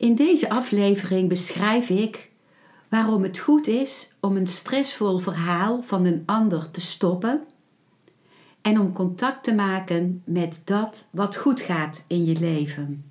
In deze aflevering beschrijf ik waarom het goed is om een stressvol verhaal van een ander te stoppen en om contact te maken met dat wat goed gaat in je leven.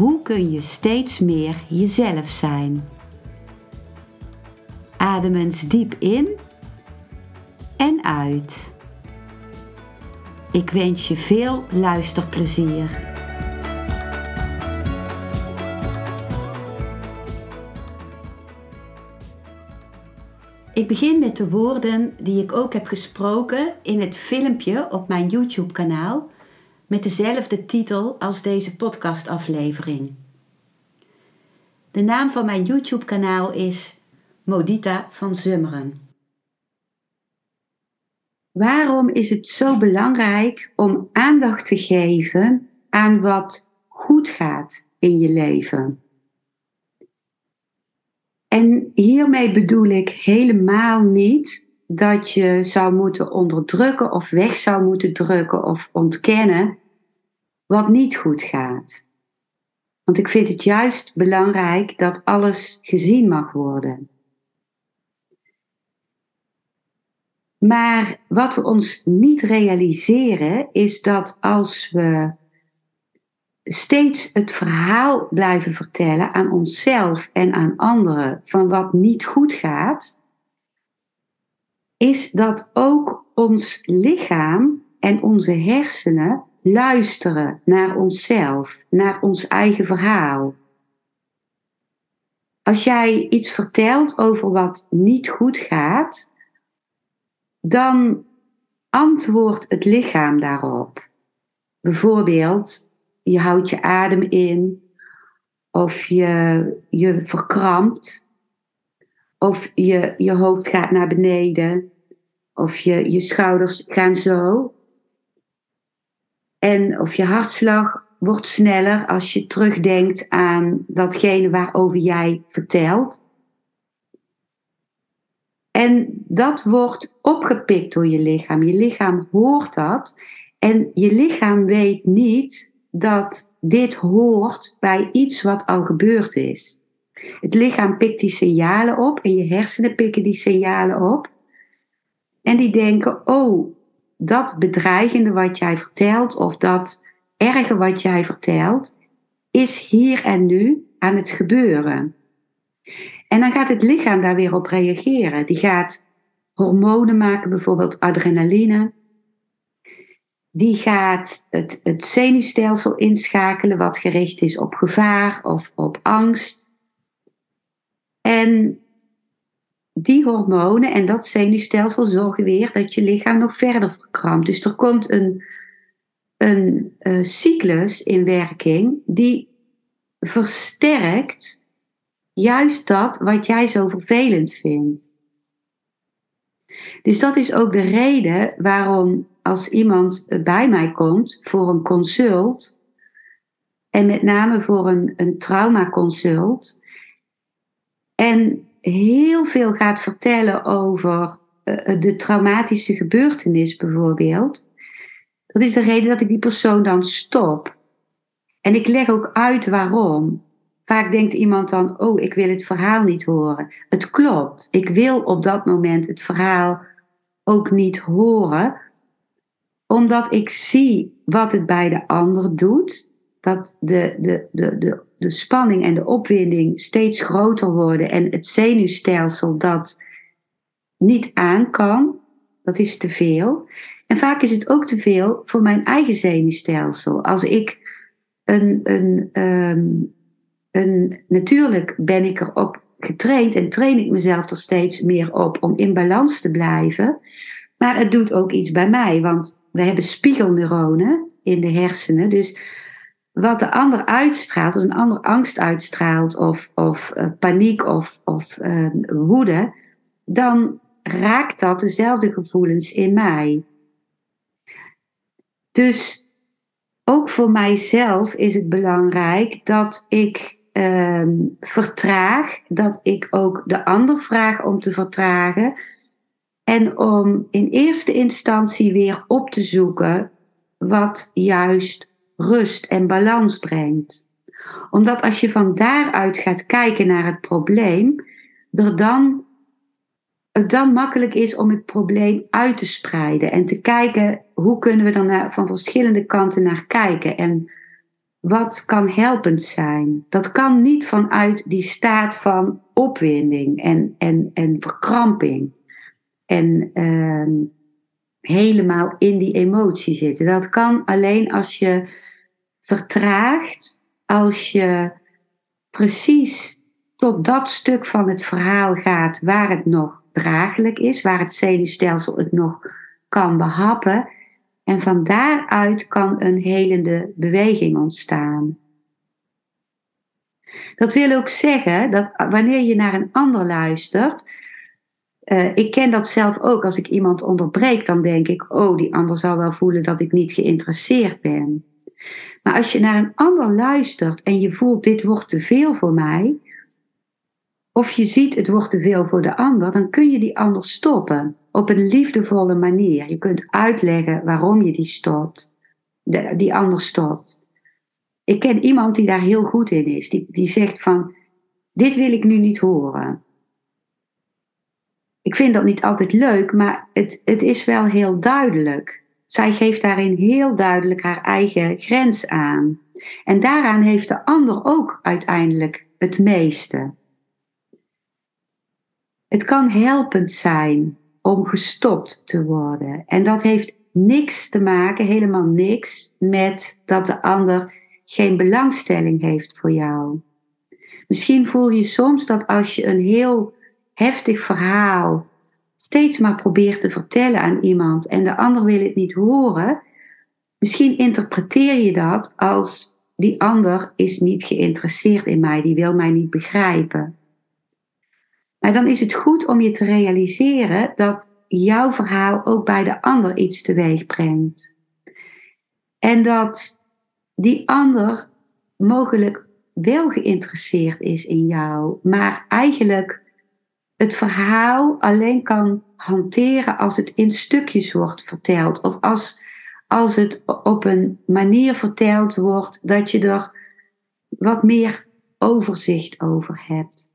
hoe kun je steeds meer jezelf zijn? Adem eens diep in en uit. Ik wens je veel luisterplezier. Ik begin met de woorden die ik ook heb gesproken in het filmpje op mijn YouTube-kanaal met dezelfde titel als deze podcastaflevering. De naam van mijn YouTube-kanaal is Modita van Zummeren. Waarom is het zo belangrijk om aandacht te geven aan wat goed gaat in je leven? En hiermee bedoel ik helemaal niet dat je zou moeten onderdrukken of weg zou moeten drukken of ontkennen wat niet goed gaat. Want ik vind het juist belangrijk dat alles gezien mag worden. Maar wat we ons niet realiseren is dat als we steeds het verhaal blijven vertellen aan onszelf en aan anderen van wat niet goed gaat, is dat ook ons lichaam en onze hersenen luisteren naar onszelf, naar ons eigen verhaal. Als jij iets vertelt over wat niet goed gaat, dan antwoordt het lichaam daarop. Bijvoorbeeld, je houdt je adem in, of je, je verkrampt, of je, je hoofd gaat naar beneden, of je, je schouders gaan zo. En of je hartslag wordt sneller als je terugdenkt aan datgene waarover jij vertelt. En dat wordt opgepikt door je lichaam. Je lichaam hoort dat. En je lichaam weet niet dat dit hoort bij iets wat al gebeurd is. Het lichaam pikt die signalen op en je hersenen pikken die signalen op. En die denken, oh, dat bedreigende wat jij vertelt of dat erge wat jij vertelt, is hier en nu aan het gebeuren. En dan gaat het lichaam daar weer op reageren. Die gaat hormonen maken, bijvoorbeeld adrenaline. Die gaat het, het zenuwstelsel inschakelen wat gericht is op gevaar of op angst. En die hormonen en dat zenuwstelsel zorgen weer dat je lichaam nog verder verkrampt. Dus er komt een, een uh, cyclus in werking die versterkt juist dat wat jij zo vervelend vindt. Dus dat is ook de reden waarom als iemand bij mij komt voor een consult, en met name voor een, een traumaconsult, en heel veel gaat vertellen over uh, de traumatische gebeurtenis bijvoorbeeld, dat is de reden dat ik die persoon dan stop. En ik leg ook uit waarom. Vaak denkt iemand dan, oh, ik wil het verhaal niet horen. Het klopt, ik wil op dat moment het verhaal ook niet horen, omdat ik zie wat het bij de ander doet. Dat de, de, de, de, de spanning en de opwinding steeds groter worden en het zenuwstelsel dat niet aan kan, dat is te veel. En vaak is het ook te veel voor mijn eigen zenuwstelsel. Als ik een, een, um, een natuurlijk ben ik erop getraind en train ik mezelf er steeds meer op om in balans te blijven. Maar het doet ook iets bij mij, want we hebben spiegelneuronen in de hersenen. Dus wat de ander uitstraalt, als een ander angst uitstraalt, of, of uh, paniek of, of uh, woede, dan raakt dat dezelfde gevoelens in mij. Dus ook voor mijzelf is het belangrijk dat ik uh, vertraag, dat ik ook de ander vraag om te vertragen. En om in eerste instantie weer op te zoeken wat juist rust en balans brengt. Omdat als je van daaruit gaat kijken naar het probleem, er dan, het dan makkelijk is om het probleem uit te spreiden en te kijken hoe kunnen we dan van verschillende kanten naar kijken en wat kan helpend zijn. Dat kan niet vanuit die staat van opwinding en, en, en verkramping en uh, helemaal in die emotie zitten. Dat kan alleen als je vertraagt, als je precies tot dat stuk van het verhaal gaat waar het nog draaglijk is, waar het zenuwstelsel het nog kan behappen. En van daaruit kan een helende beweging ontstaan. Dat wil ook zeggen dat wanneer je naar een ander luistert, uh, ik ken dat zelf ook. Als ik iemand onderbreek, dan denk ik, oh, die ander zal wel voelen dat ik niet geïnteresseerd ben. Maar als je naar een ander luistert en je voelt, dit wordt te veel voor mij, of je ziet, het wordt te veel voor de ander, dan kun je die ander stoppen op een liefdevolle manier. Je kunt uitleggen waarom je die stopt, die ander stopt. Ik ken iemand die daar heel goed in is, die, die zegt van, dit wil ik nu niet horen ik vind dat niet altijd leuk, maar het, het is wel heel duidelijk. Zij geeft daarin heel duidelijk haar eigen grens aan. En daaraan heeft de ander ook uiteindelijk het meeste. Het kan helpend zijn om gestopt te worden. En dat heeft niks te maken, helemaal niks, met dat de ander geen belangstelling heeft voor jou. Misschien voel je soms dat als je een heel heftig verhaal steeds maar probeert te vertellen aan iemand en de ander wil het niet horen, misschien interpreteer je dat als die ander is niet geïnteresseerd in mij, die wil mij niet begrijpen. Maar dan is het goed om je te realiseren dat jouw verhaal ook bij de ander iets teweeg brengt. En dat die ander mogelijk wel geïnteresseerd is in jou, maar eigenlijk het verhaal alleen kan hanteren als het in stukjes wordt verteld. Of als, als het op een manier verteld wordt dat je er wat meer overzicht over hebt.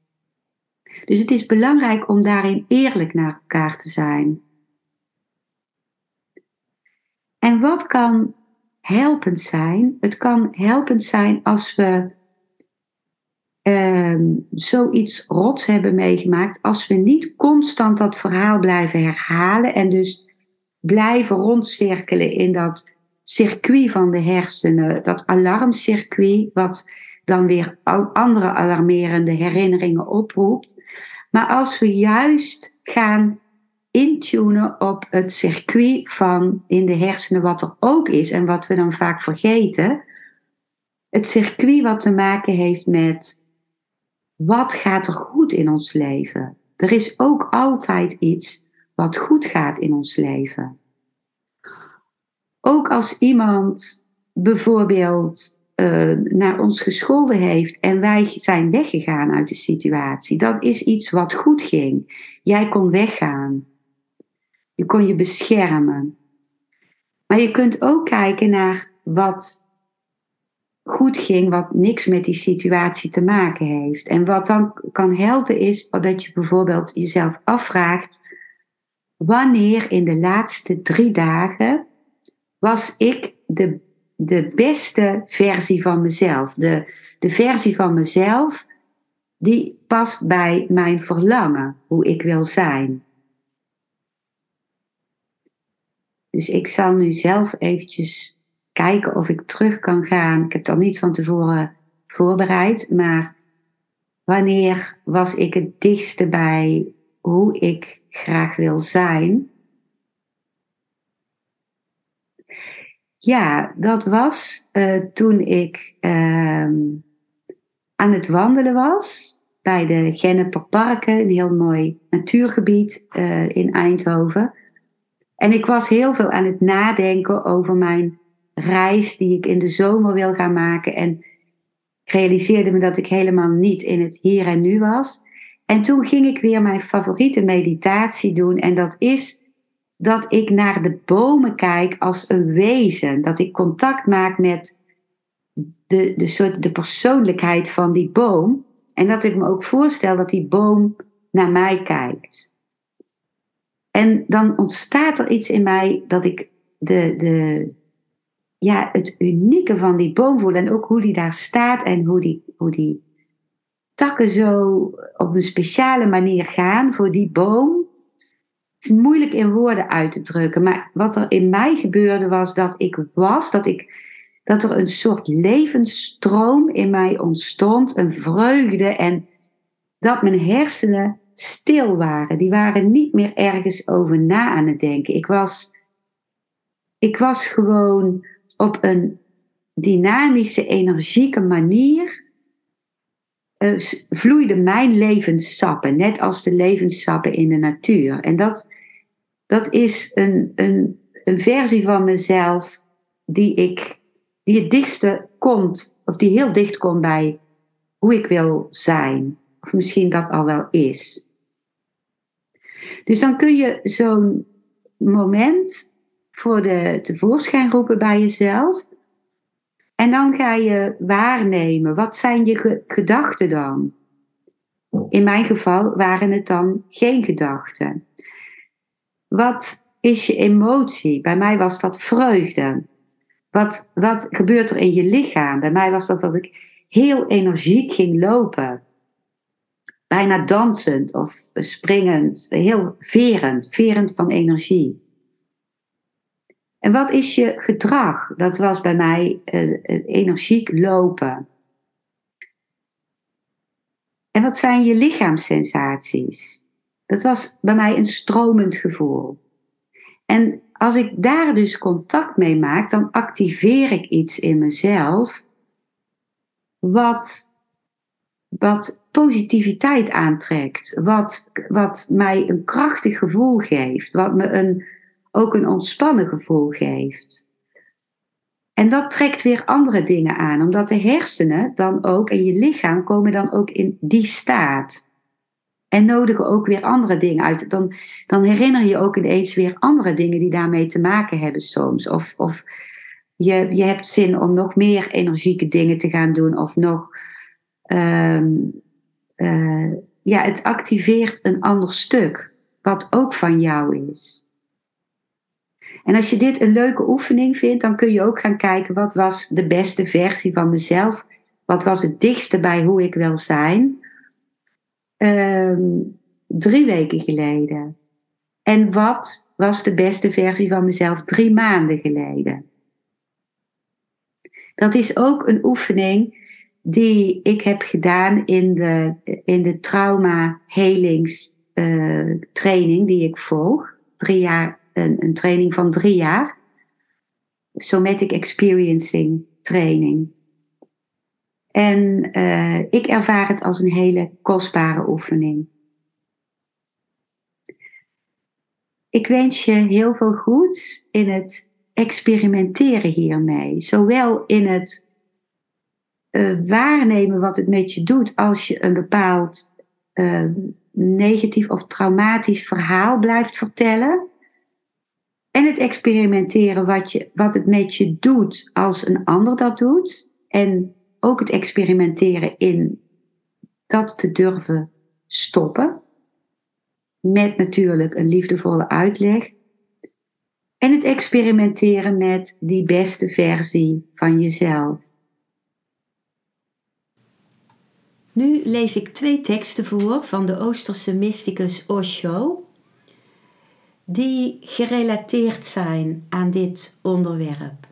Dus het is belangrijk om daarin eerlijk naar elkaar te zijn. En wat kan helpend zijn? Het kan helpend zijn als we uh, zoiets rots hebben meegemaakt, als we niet constant dat verhaal blijven herhalen en dus blijven rondcirkelen in dat circuit van de hersenen, dat alarmcircuit, wat dan weer andere alarmerende herinneringen oproept. Maar als we juist gaan intunen op het circuit van in de hersenen, wat er ook is en wat we dan vaak vergeten, het circuit wat te maken heeft met wat gaat er goed in ons leven? Er is ook altijd iets wat goed gaat in ons leven. Ook als iemand bijvoorbeeld uh, naar ons gescholden heeft en wij zijn weggegaan uit de situatie, dat is iets wat goed ging. Jij kon weggaan. Je kon je beschermen. Maar je kunt ook kijken naar wat goed ging, wat niks met die situatie te maken heeft. En wat dan kan helpen is dat je bijvoorbeeld jezelf afvraagt: wanneer in de laatste drie dagen was ik de, de beste versie van mezelf? De, de versie van mezelf die past bij mijn verlangen, hoe ik wil zijn. Dus ik zal nu zelf eventjes kijken of ik terug kan gaan. Ik heb dat niet van tevoren voorbereid, maar wanneer was ik het dichtste bij hoe ik graag wil zijn? Ja, dat was uh, toen ik uh, aan het wandelen was bij de Genneperparken, een heel mooi natuurgebied uh, in Eindhoven. En ik was heel veel aan het nadenken over mijn reis die ik in de zomer wil gaan maken. En ik realiseerde me dat ik helemaal niet in het hier en nu was. En toen ging ik weer mijn favoriete meditatie doen. En dat is dat ik naar de bomen kijk als een wezen. Dat ik contact maak met de, de, soort, de persoonlijkheid van die boom. En dat ik me ook voorstel dat die boom naar mij kijkt. En dan ontstaat er iets in mij dat ik de, de, ja, het unieke van die boom voel. En ook hoe die daar staat en hoe die, hoe die takken zo op een speciale manier gaan voor die boom. Het is moeilijk in woorden uit te drukken. Maar wat er in mij gebeurde was dat ik was, dat, ik, dat er een soort levensstroom in mij ontstond. Een vreugde en dat mijn hersenen stil waren. Die waren niet meer ergens over na aan het denken. Ik was, ik was gewoon op een dynamische, energieke manier uh, vloeide mijn levenssappen, net als de levenssappen in de natuur. En dat, dat is een, een, een versie van mezelf die, ik, die het dichtste komt, of die heel dicht komt bij hoe ik wil zijn. Of misschien dat al wel is. Dus dan kun je zo'n moment voor de tevoorschijn roepen bij jezelf. En dan ga je waarnemen, wat zijn je gedachten dan? In mijn geval waren het dan geen gedachten. Wat is je emotie? Bij mij was dat vreugde. Wat, wat gebeurt er in je lichaam? Bij mij was dat dat ik heel energiek ging lopen. Bijna dansend of springend, heel verend, verend van energie. En wat is je gedrag? Dat was bij mij uh, energiek lopen. En wat zijn je lichaamssensaties? Dat was bij mij een stromend gevoel. En als ik daar dus contact mee maak, dan activeer ik iets in mezelf wat, positiviteit aantrekt, wat, wat mij een krachtig gevoel geeft, wat me een, ook een ontspannen gevoel geeft. En dat trekt weer andere dingen aan, omdat de hersenen dan ook en je lichaam komen dan ook in die staat. En nodigen ook weer andere dingen uit. Dan, dan herinner je ook ineens weer andere dingen die daarmee te maken hebben soms. Of, of je, je hebt zin om nog meer energieke dingen te gaan doen. Of nog. Ehm, eh, ja, het activeert een ander stuk. Wat ook van jou is. En als je dit een leuke oefening vindt, dan kun je ook gaan kijken wat was de beste versie van mezelf. Wat was het dichtste bij hoe ik wil zijn. Ehm, drie weken geleden. En wat was de beste versie van mezelf drie maanden geleden. Dat is ook een oefening die ik heb gedaan in de, in de trauma helings uh, training die ik volg. Drie jaar een, een training van drie jaar. Somatic Experiencing training. En uh, ik ervaar het als een hele kostbare oefening. Ik wens je heel veel goeds in het experimenteren hiermee. Zowel in het uh, waarnemen wat het met je doet als je een bepaald uh, negatief of traumatisch verhaal blijft vertellen. En het experimenteren wat, je, wat het met je doet als een ander dat doet. En ook het experimenteren in dat te durven stoppen. Met natuurlijk een liefdevolle uitleg. En het experimenteren met die beste versie van jezelf. Nu lees ik twee teksten voor van de Oosterse mysticus Osho die gerelateerd zijn aan dit onderwerp.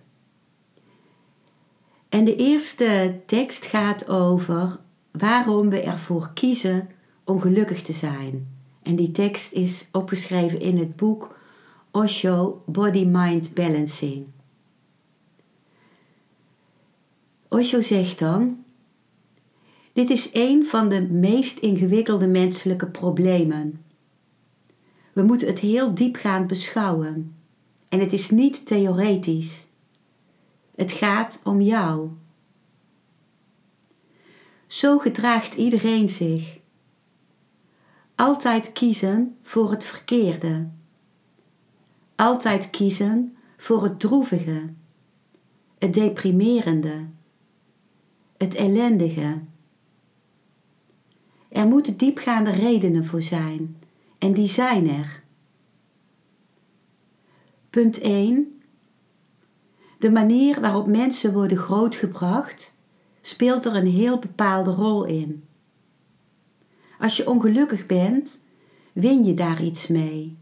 En de eerste tekst gaat over waarom we ervoor kiezen ongelukkig te zijn. En die tekst is opgeschreven in het boek Osho Body Mind Balancing. Osho zegt dan: Dit is een van de meest ingewikkelde menselijke problemen. We moeten het heel diepgaand beschouwen. En het is niet theoretisch. Het gaat om jou. Zo gedraagt iedereen zich. Altijd kiezen voor het verkeerde. Altijd kiezen voor het droevige, het deprimerende, het ellendige. Er moeten diepgaande redenen voor zijn en die zijn er. Punt 1. De manier waarop mensen worden grootgebracht speelt er een heel bepaalde rol in. Als je ongelukkig bent, win je daar iets mee.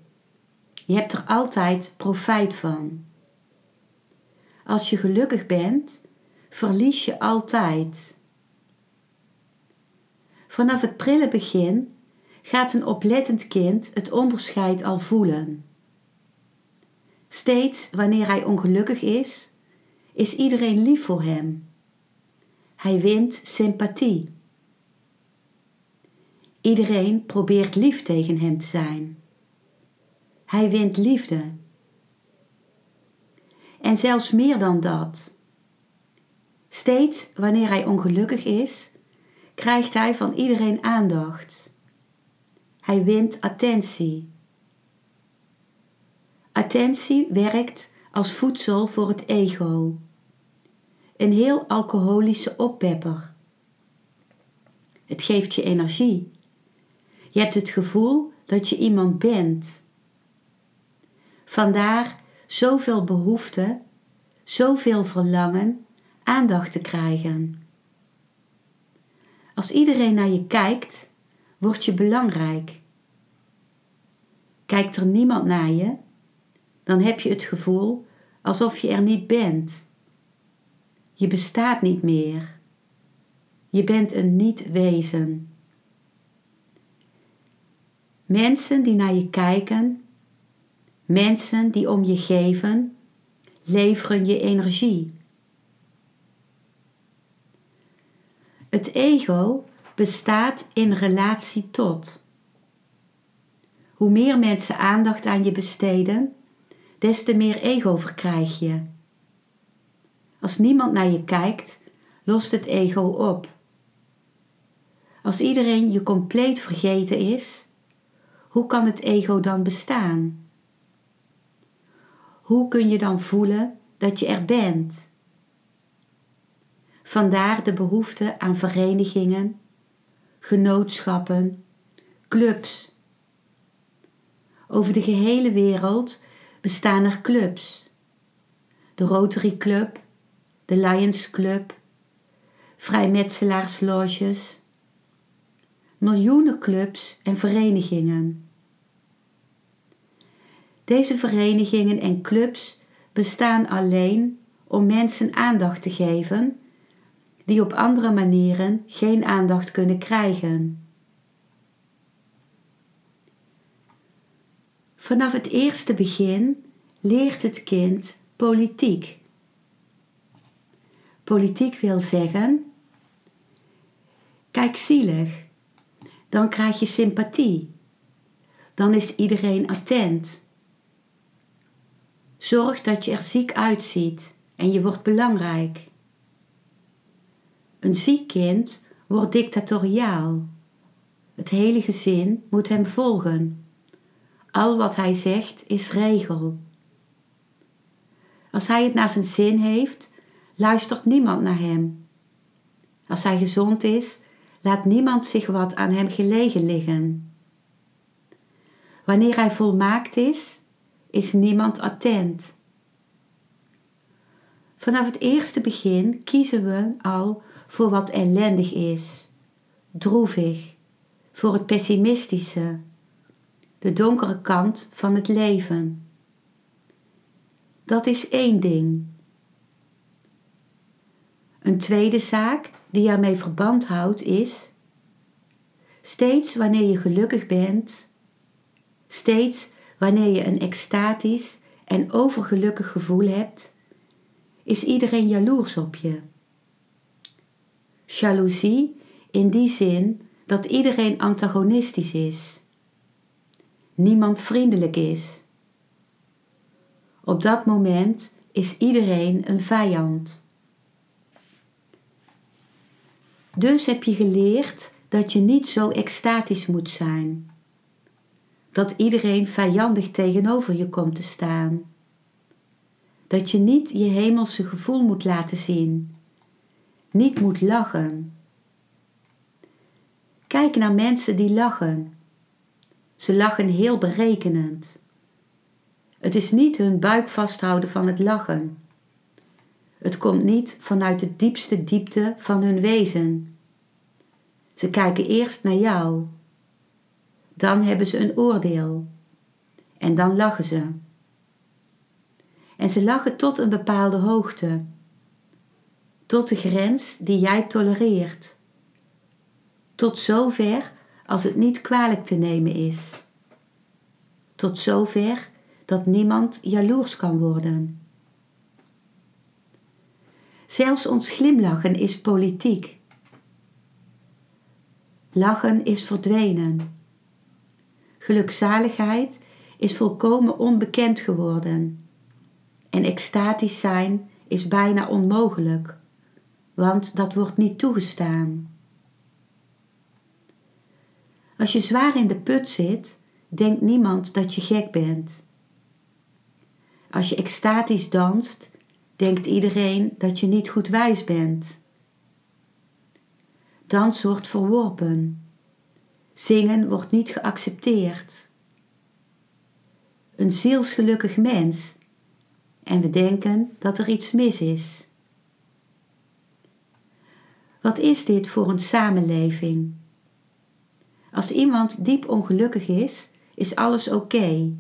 Je hebt er altijd profijt van. Als je gelukkig bent, verlies je altijd. Vanaf het prille begin gaat een oplettend kind het onderscheid al voelen. Steeds wanneer hij ongelukkig is, is iedereen lief voor hem. Hij wint sympathie. Iedereen probeert lief tegen hem te zijn. Hij wint liefde. En zelfs meer dan dat. Steeds wanneer hij ongelukkig is, krijgt hij van iedereen aandacht. Hij wint attentie. Attentie werkt als voedsel voor het ego. Een heel alcoholische oppepper. Het geeft je energie. Je hebt het gevoel dat je iemand bent. Vandaar zoveel behoefte, zoveel verlangen aandacht te krijgen. Als iedereen naar je kijkt, word je belangrijk. Kijkt er niemand naar je, dan heb je het gevoel alsof je er niet bent. Je bestaat niet meer. Je bent een niet-wezen. Mensen die naar je kijken, mensen die om je geven, leveren je energie. Het ego bestaat in relatie tot. Hoe meer mensen aandacht aan je besteden, des te meer ego verkrijg je. Als niemand naar je kijkt, lost het ego op. Als iedereen je compleet vergeten is, hoe kan het ego dan bestaan? Hoe kun je dan voelen dat je er bent? Vandaar de behoefte aan verenigingen, genootschappen, clubs. Over de gehele wereld bestaan er clubs. De Rotary Club, de Lions Club, vrijmetselaarsloges, miljoenen clubs en verenigingen. Deze verenigingen en clubs bestaan alleen om mensen aandacht te geven die op andere manieren geen aandacht kunnen krijgen. Vanaf het eerste begin leert het kind politiek. Politiek wil zeggen: kijk zielig, dan krijg je sympathie, dan is iedereen attent. Zorg dat je er ziek uitziet en je wordt belangrijk. Een ziek kind wordt dictatoriaal. Het hele gezin moet hem volgen. Al wat hij zegt is regel. Als hij het naar zijn zin heeft, luistert niemand naar hem. Als hij gezond is, laat niemand zich wat aan hem gelegen liggen. Wanneer hij volmaakt is, is niemand attent. Vanaf het eerste begin kiezen we al voor wat ellendig is, droevig, voor het pessimistische, de donkere kant van het leven. Dat is één ding. Een tweede zaak die ermee verband houdt is: steeds wanneer je gelukkig bent, steeds wanneer je een extatisch en overgelukkig gevoel hebt, is iedereen jaloers op je. Jaloezie in die zin dat iedereen antagonistisch is, niemand vriendelijk is. Op dat moment is iedereen een vijand. Dus heb je geleerd dat je niet zo extatisch moet zijn. Dat iedereen vijandig tegenover je komt te staan. Dat je niet je hemelse gevoel moet laten zien. Niet moet lachen. Kijk naar mensen die lachen. Ze lachen heel berekenend. Het is niet hun buik vasthouden van het lachen. Het komt niet vanuit de diepste diepte van hun wezen. Ze kijken eerst naar jou. Dan hebben ze een oordeel. En dan lachen ze. En ze lachen tot een bepaalde hoogte. Tot de grens die jij tolereert. Tot zover als het niet kwalijk te nemen is. Tot zover dat niemand jaloers kan worden. Zelfs ons glimlachen is politiek. Lachen is verdwenen. Gelukzaligheid is volkomen onbekend geworden. En extatisch zijn is bijna onmogelijk, want dat wordt niet toegestaan. Als je zwaar in de put zit, denkt niemand dat je gek bent. Als je extatisch danst, denkt iedereen dat je niet goed wijs bent. Dans wordt verworpen. Zingen wordt niet geaccepteerd. Een zielsgelukkig mens en we denken dat er iets mis is. Wat is dit voor een samenleving? Als iemand diep ongelukkig is, is alles oké.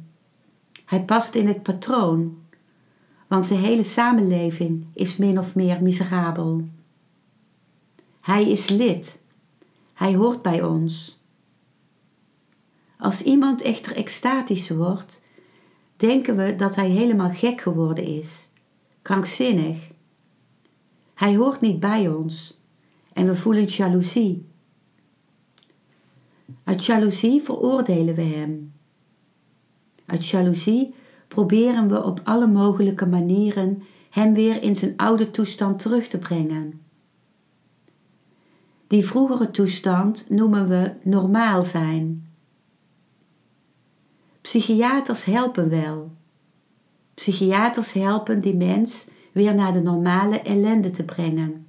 Hij past in het patroon, want de hele samenleving is min of meer miserabel. Hij is lid. Hij hoort bij ons. Als iemand echter extatisch wordt, denken we dat hij helemaal gek geworden is, krankzinnig. Hij hoort niet bij ons en we voelen jaloezie. Uit jaloezie veroordelen we hem. Uit jaloezie proberen we op alle mogelijke manieren hem weer in zijn oude toestand terug te brengen. Die vroegere toestand noemen we normaal zijn. Psychiaters helpen wel. Psychiaters helpen die mens weer naar de normale ellende te brengen.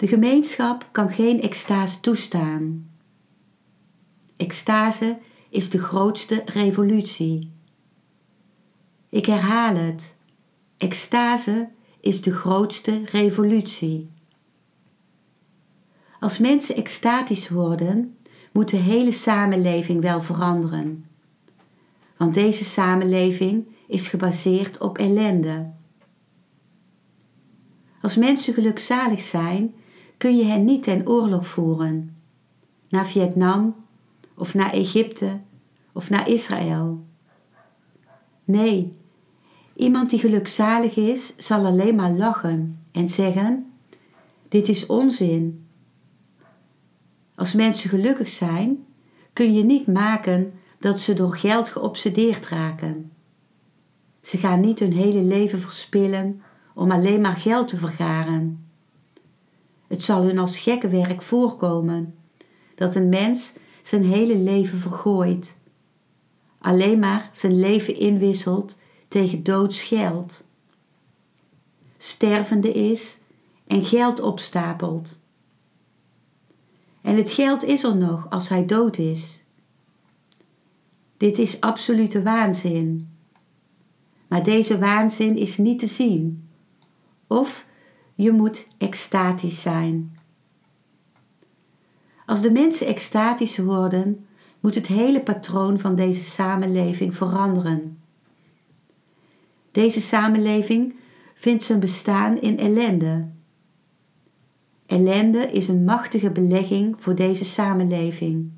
De gemeenschap kan geen extase toestaan. Extase is de grootste revolutie. Ik herhaal het. Extase is de grootste revolutie. Als mensen extatisch worden, moet de hele samenleving wel veranderen. Want deze samenleving is gebaseerd op ellende. Als mensen gelukzalig zijn, kun je hen niet ten oorlog voeren. Naar Vietnam of naar Egypte of naar Israël. Nee, iemand die gelukzalig is, zal alleen maar lachen en zeggen: Dit is onzin. Als mensen gelukkig zijn, kun je niet maken dat ze door geld geobsedeerd raken. Ze gaan niet hun hele leven verspillen om alleen maar geld te vergaren. Het zal hun als gekke werk voorkomen dat een mens zijn hele leven vergooit, alleen maar zijn leven inwisselt tegen doods geld, stervende is en geld opstapelt. En het geld is er nog als hij dood is. Dit is absolute waanzin. Maar deze waanzin is niet te zien. Of je moet extatisch zijn. Als de mensen extatisch worden, moet het hele patroon van deze samenleving veranderen. Deze samenleving vindt zijn bestaan in ellende. Ellende is een machtige belegging voor deze samenleving.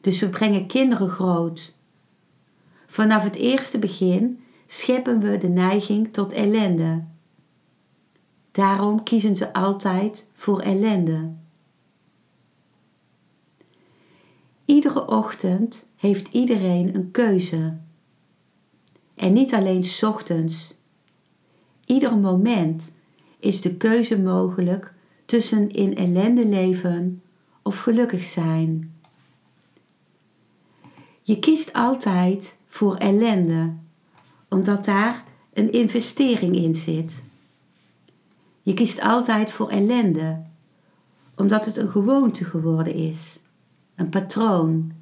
Dus we brengen kinderen groot. Vanaf het eerste begin scheppen we de neiging tot ellende. Daarom kiezen ze altijd voor ellende. Iedere ochtend heeft iedereen een keuze. En niet alleen ochtends. Ieder moment is de keuze mogelijk tussen in ellende leven of gelukkig zijn. Je kiest altijd voor ellende, omdat daar een investering in zit. Je kiest altijd voor ellende, omdat het een gewoonte geworden is, een patroon.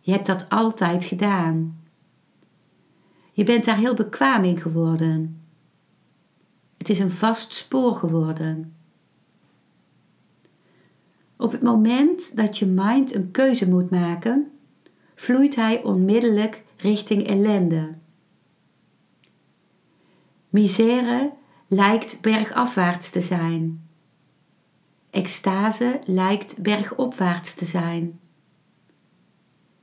Je hebt dat altijd gedaan. Je bent daar heel bekwaam in geworden. Het is een vast spoor geworden. Op het moment dat je mind een keuze moet maken, vloeit hij onmiddellijk richting ellende. Misère lijkt bergafwaarts te zijn. Extase lijkt bergopwaarts te zijn.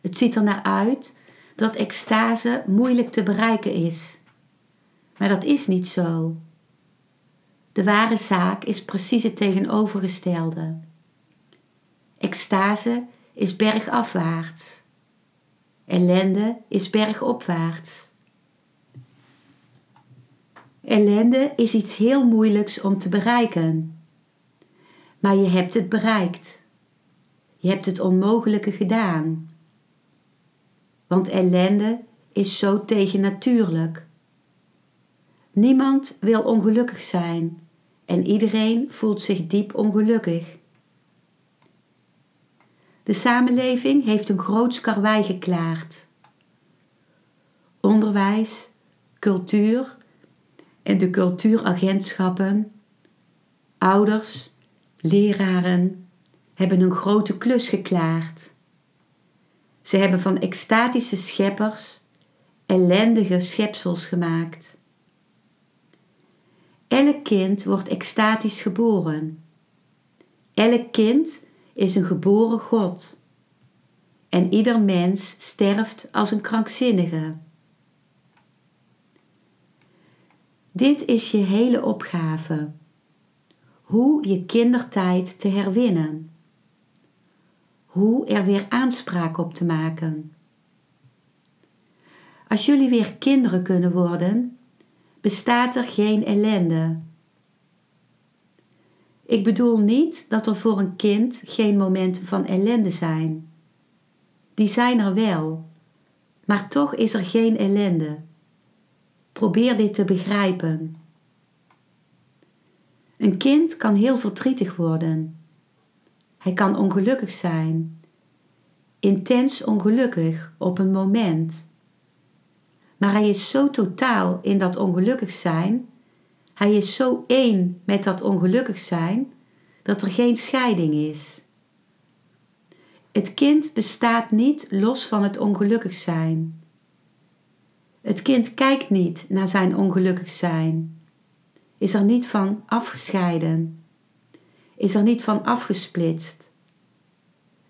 Het ziet er naar uit dat extase moeilijk te bereiken is. Maar dat is niet zo. De ware zaak is precies het tegenovergestelde. Extase is bergafwaarts. Ellende is bergopwaarts. Ellende is iets heel moeilijks om te bereiken. Maar je hebt het bereikt. Je hebt het onmogelijke gedaan. Want ellende is zo tegennatuurlijk. Niemand wil ongelukkig zijn en iedereen voelt zich diep ongelukkig. De samenleving heeft een groot karwei geklaard. Onderwijs, cultuur en de cultuuragentschappen, ouders, leraren hebben een grote klus geklaard. Ze hebben van extatische scheppers ellendige schepsels gemaakt. Elk kind wordt extatisch geboren. Elk kind is een geboren God. En ieder mens sterft als een krankzinnige. Dit is je hele opgave. Hoe je kindertijd te herwinnen. Hoe er weer aanspraak op te maken. Als jullie weer kinderen kunnen worden, bestaat er geen ellende. Ik bedoel niet dat er voor een kind geen momenten van ellende zijn. Die zijn er wel, maar toch is er geen ellende. Probeer dit te begrijpen. Een kind kan heel verdrietig worden. Hij kan ongelukkig zijn. Intens ongelukkig op een moment. Maar hij is zo totaal in dat ongelukkig zijn. Hij is zo één met dat ongelukkig zijn dat er geen scheiding is. Het kind bestaat niet los van het ongelukkig zijn. Het kind kijkt niet naar zijn ongelukkig zijn, is er niet van afgescheiden, is er niet van afgesplitst.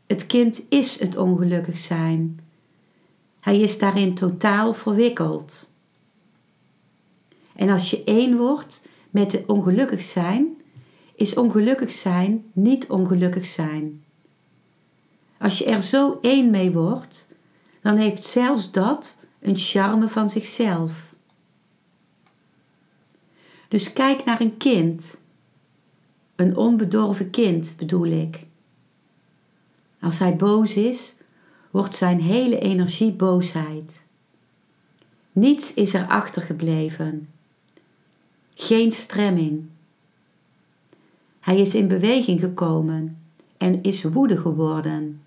Het kind is het ongelukkig zijn. Hij is daarin totaal verwikkeld. En als je één wordt met het ongelukkig zijn, is ongelukkig zijn niet ongelukkig zijn. Als je er zo één mee wordt, dan heeft zelfs dat een charme van zichzelf. Dus kijk naar een kind, een onbedorven kind bedoel ik. Als hij boos is, wordt zijn hele energie boosheid. Niets is er achtergebleven. Geen stremming. Hij is in beweging gekomen en is woede geworden.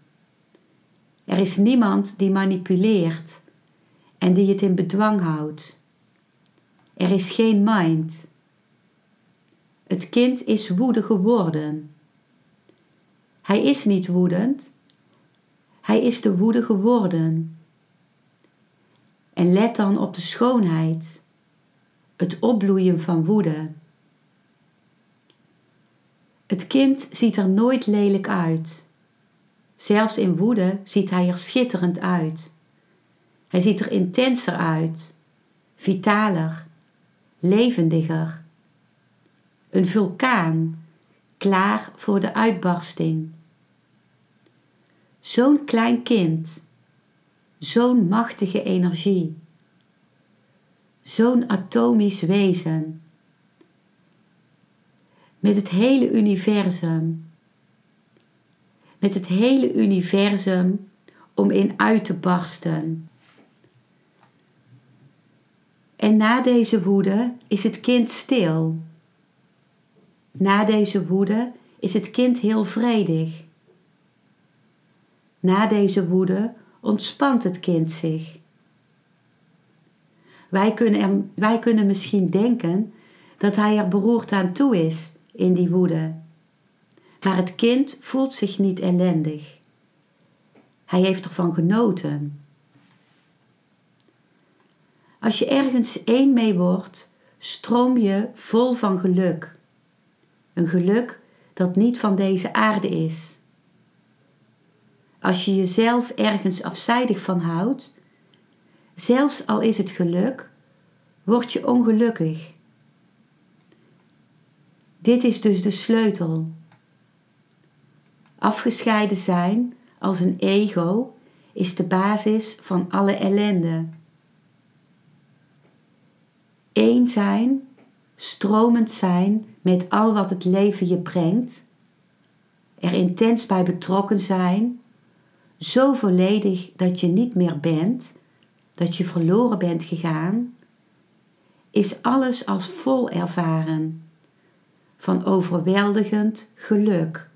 Er is niemand die manipuleert en die het in bedwang houdt. Er is geen mind. Het kind is woede geworden. Hij is niet woedend, hij is de woede geworden. En let dan op de schoonheid, het opbloeien van woede. Het kind ziet er nooit lelijk uit. Zelfs in woede ziet hij er schitterend uit. Hij ziet er intenser uit, vitaler, levendiger. Een vulkaan, klaar voor de uitbarsting. Zo'n klein kind, zo'n machtige energie, zo'n atomisch wezen, met het hele universum, met het hele universum om in uit te barsten. En na deze woede is het kind stil. Na deze woede is het kind heel vredig. Na deze woede ontspant het kind zich. Wij kunnen, wij kunnen misschien denken dat hij er beroerd aan toe is in die woede. Maar het kind voelt zich niet ellendig. Hij heeft ervan genoten. Als je ergens één mee wordt, stroom je vol van geluk. Een geluk dat niet van deze aarde is. Als je jezelf ergens afzijdig van houdt, zelfs al is het geluk, word je ongelukkig. Dit is dus de sleutel. Afgescheiden zijn als een ego is de basis van alle ellende. Eén zijn, stromend zijn met al wat het leven je brengt, er intens bij betrokken zijn, zo volledig dat je niet meer bent, dat je verloren bent gegaan, is alles als vol ervaren van overweldigend geluk.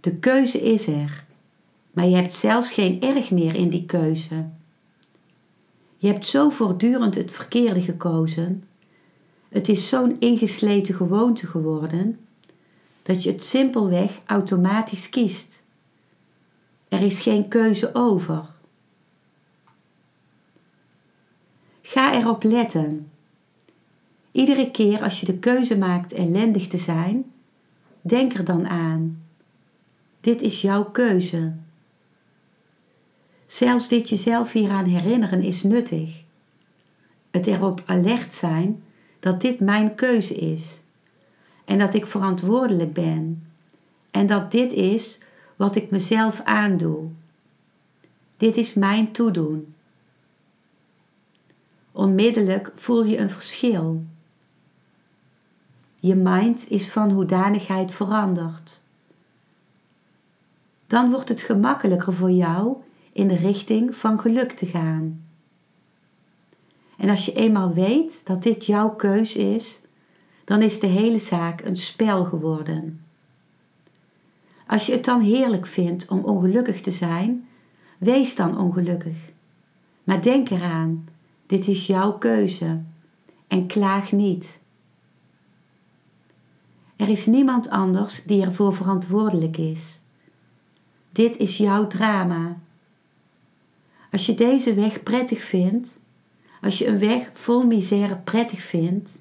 De keuze is er, maar je hebt zelfs geen erg meer in die keuze. Je hebt zo voortdurend het verkeerde gekozen. Het is zo'n ingesleten gewoonte geworden dat je het simpelweg automatisch kiest. Er is geen keuze over. Ga erop letten. Iedere keer als je de keuze maakt ellendig te zijn, denk er dan aan. Dit is jouw keuze. Zelfs dit jezelf hieraan herinneren is nuttig. Het erop alert zijn dat dit mijn keuze is en dat ik verantwoordelijk ben en dat dit is wat ik mezelf aandoe. Dit is mijn toedoen. Onmiddellijk voel je een verschil. Je mind is van hoedanigheid veranderd. Dan wordt het gemakkelijker voor jou in de richting van geluk te gaan. En als je eenmaal weet dat dit jouw keus is, dan is de hele zaak een spel geworden. Als je het dan heerlijk vindt om ongelukkig te zijn, wees dan ongelukkig. Maar denk eraan, dit is jouw keuze en klaag niet. Er is niemand anders die ervoor verantwoordelijk is. Dit is jouw drama. Als je deze weg prettig vindt, als je een weg vol misère prettig vindt,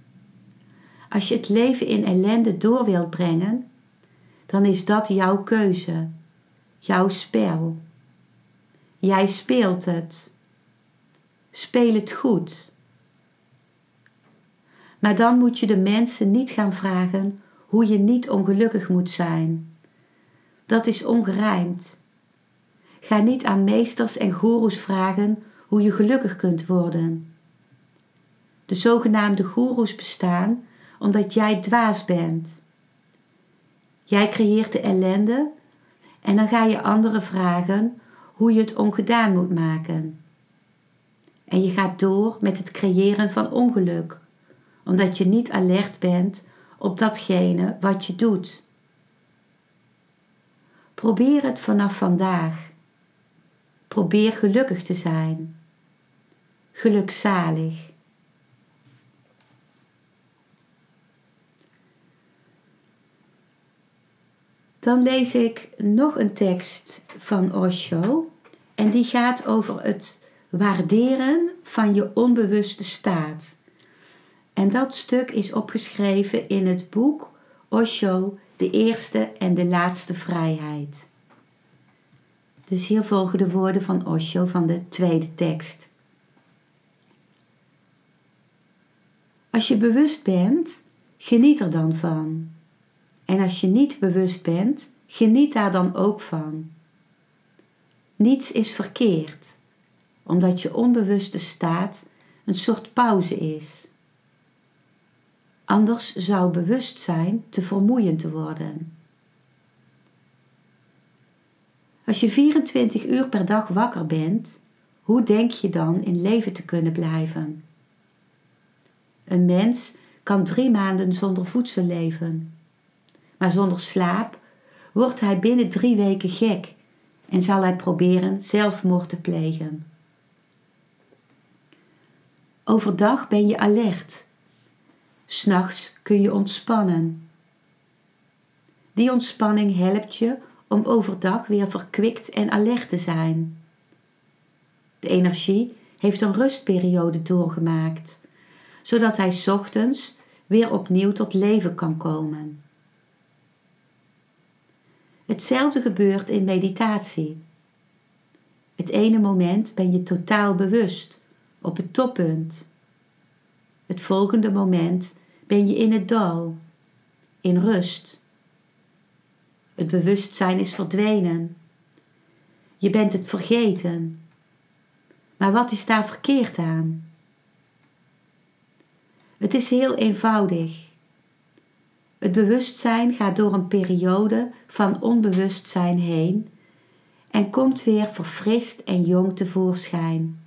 als je het leven in ellende door wilt brengen, dan is dat jouw keuze, jouw spel. Jij speelt het. Speel het goed. Maar dan moet je de mensen niet gaan vragen hoe je niet ongelukkig moet zijn. Dat is ongerijmd. Ga niet aan meesters en goeroes vragen hoe je gelukkig kunt worden. De zogenaamde goeroes bestaan omdat jij dwaas bent. Jij creëert de ellende en dan ga je anderen vragen hoe je het ongedaan moet maken. En je gaat door met het creëren van ongeluk, omdat je niet alert bent op datgene wat je doet. Probeer het vanaf vandaag. Probeer gelukkig te zijn. Gelukzalig. Dan lees ik nog een tekst van Osho en die gaat over het waarderen van je onbewuste staat. En dat stuk is opgeschreven in het boek Osho, de eerste en de laatste vrijheid. Dus hier volgen de woorden van Osho van de tweede tekst. Als je bewust bent, geniet er dan van. En als je niet bewust bent, geniet daar dan ook van. Niets is verkeerd, omdat je onbewuste staat een soort pauze is. Anders zou bewustzijn te vermoeiend worden. Als je 24 uur per dag wakker bent, hoe denk je dan in leven te kunnen blijven? Een mens kan drie maanden zonder voedsel leven, maar zonder slaap wordt hij binnen drie weken gek en zal hij proberen zelfmoord te plegen. Overdag ben je alert. S'nachts kun je ontspannen. Die ontspanning helpt je om overdag weer verkwikt en alert te zijn. De energie heeft een rustperiode doorgemaakt, zodat hij ochtends weer opnieuw tot leven kan komen. Hetzelfde gebeurt in meditatie. Het ene moment ben je totaal bewust, op het toppunt. Het volgende moment ben je in het dal, in rust. Het bewustzijn is verdwenen. Je bent het vergeten. Maar wat is daar verkeerd aan? Het is heel eenvoudig. Het bewustzijn gaat door een periode van onbewustzijn heen en komt weer verfrist en jong tevoorschijn.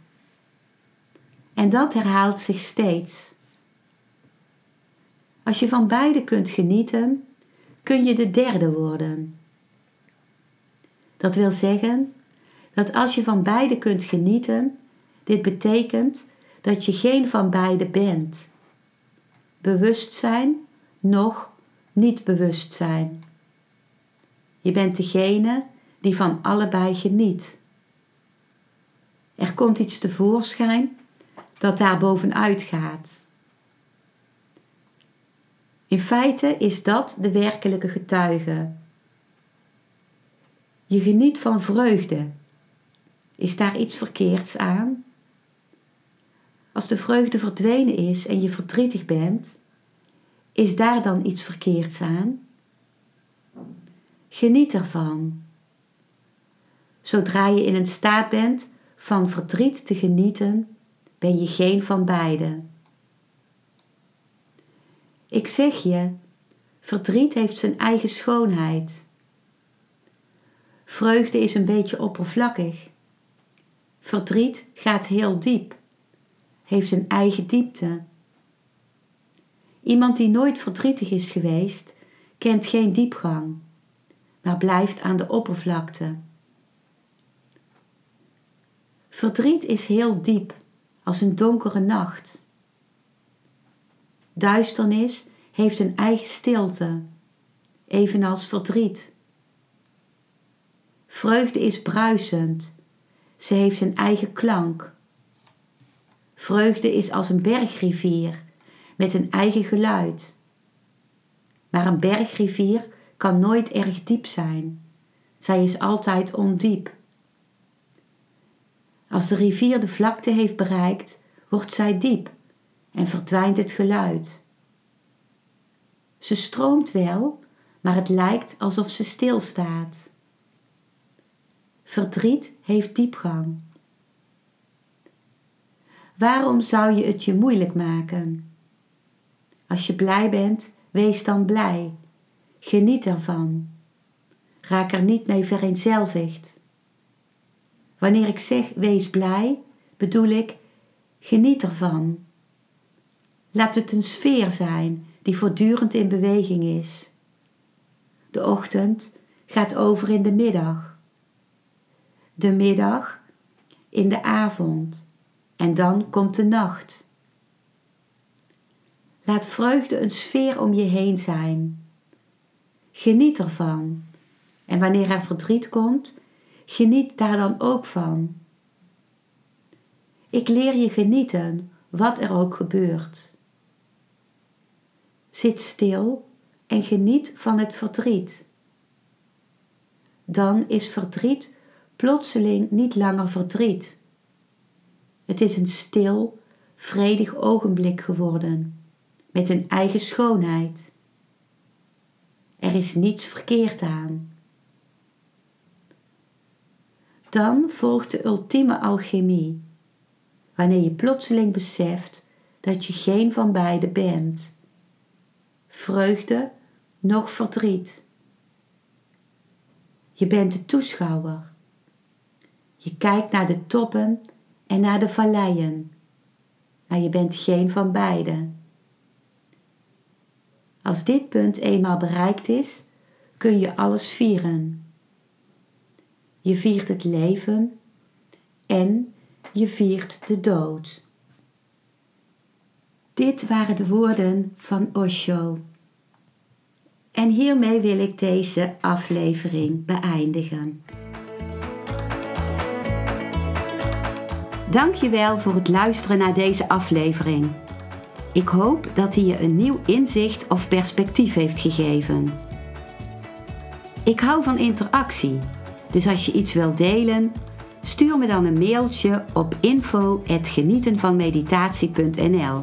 En dat herhaalt zich steeds. Als je van beide kunt genieten, kun je de derde worden. Dat wil zeggen dat als je van beide kunt genieten, dit betekent dat je geen van beide bent. Bewustzijn, nog niet bewustzijn. Je bent degene die van allebei geniet. Er komt iets tevoorschijn dat daar bovenuit gaat. In feite is dat de werkelijke getuige. Je geniet van vreugde. Is daar iets verkeerds aan? Als de vreugde verdwenen is en je verdrietig bent, is daar dan iets verkeerds aan? Geniet ervan. Zodra je in een staat bent van verdriet te genieten, ben je geen van beiden. Ik zeg je, verdriet heeft zijn eigen schoonheid. Vreugde is een beetje oppervlakkig. Verdriet gaat heel diep, heeft een eigen diepte. Iemand die nooit verdrietig is geweest, kent geen diepgang, maar blijft aan de oppervlakte. Verdriet is heel diep, als een donkere nacht. Duisternis heeft een eigen stilte, evenals verdriet. Vreugde is bruisend, ze heeft een eigen klank. Vreugde is als een bergrivier met een eigen geluid. Maar een bergrivier kan nooit erg diep zijn. Zij is altijd ondiep. Als de rivier de vlakte heeft bereikt, wordt zij diep en verdwijnt het geluid. Ze stroomt wel, maar het lijkt alsof ze stilstaat. Verdriet heeft diepgang. Waarom zou je het je moeilijk maken? Als je blij bent, wees dan blij. Geniet ervan. Raak er niet mee vereenzelvigd. Wanneer ik zeg wees blij, bedoel ik geniet ervan. Laat het een sfeer zijn die voortdurend in beweging is. De ochtend gaat over in de middag. De middag in de avond. En dan komt de nacht. Laat vreugde een sfeer om je heen zijn. Geniet ervan. En wanneer er verdriet komt, geniet daar dan ook van. Ik leer je genieten, wat er ook gebeurt. Zit stil en geniet van het verdriet. Dan is verdriet plotseling niet langer verdriet. Het is een stil, vredig ogenblik geworden, met een eigen schoonheid. Er is niets verkeerd aan. Dan volgt de ultieme alchemie, wanneer je plotseling beseft dat je geen van beide bent. Vreugde, noch verdriet. Je bent de toeschouwer. Je kijkt naar de toppen en naar de valleien, maar je bent geen van beide. Als dit punt eenmaal bereikt is, kun je alles vieren. Je viert het leven en je viert de dood. Dit waren de woorden van Osho. En hiermee wil ik deze aflevering beëindigen. Dankjewel voor het luisteren naar deze aflevering. Ik hoop dat hij je een nieuw inzicht of perspectief heeft gegeven. Ik hou van interactie, dus als je iets wilt delen, stuur me dan een mailtje op info@genietenvanmeditatie.nl.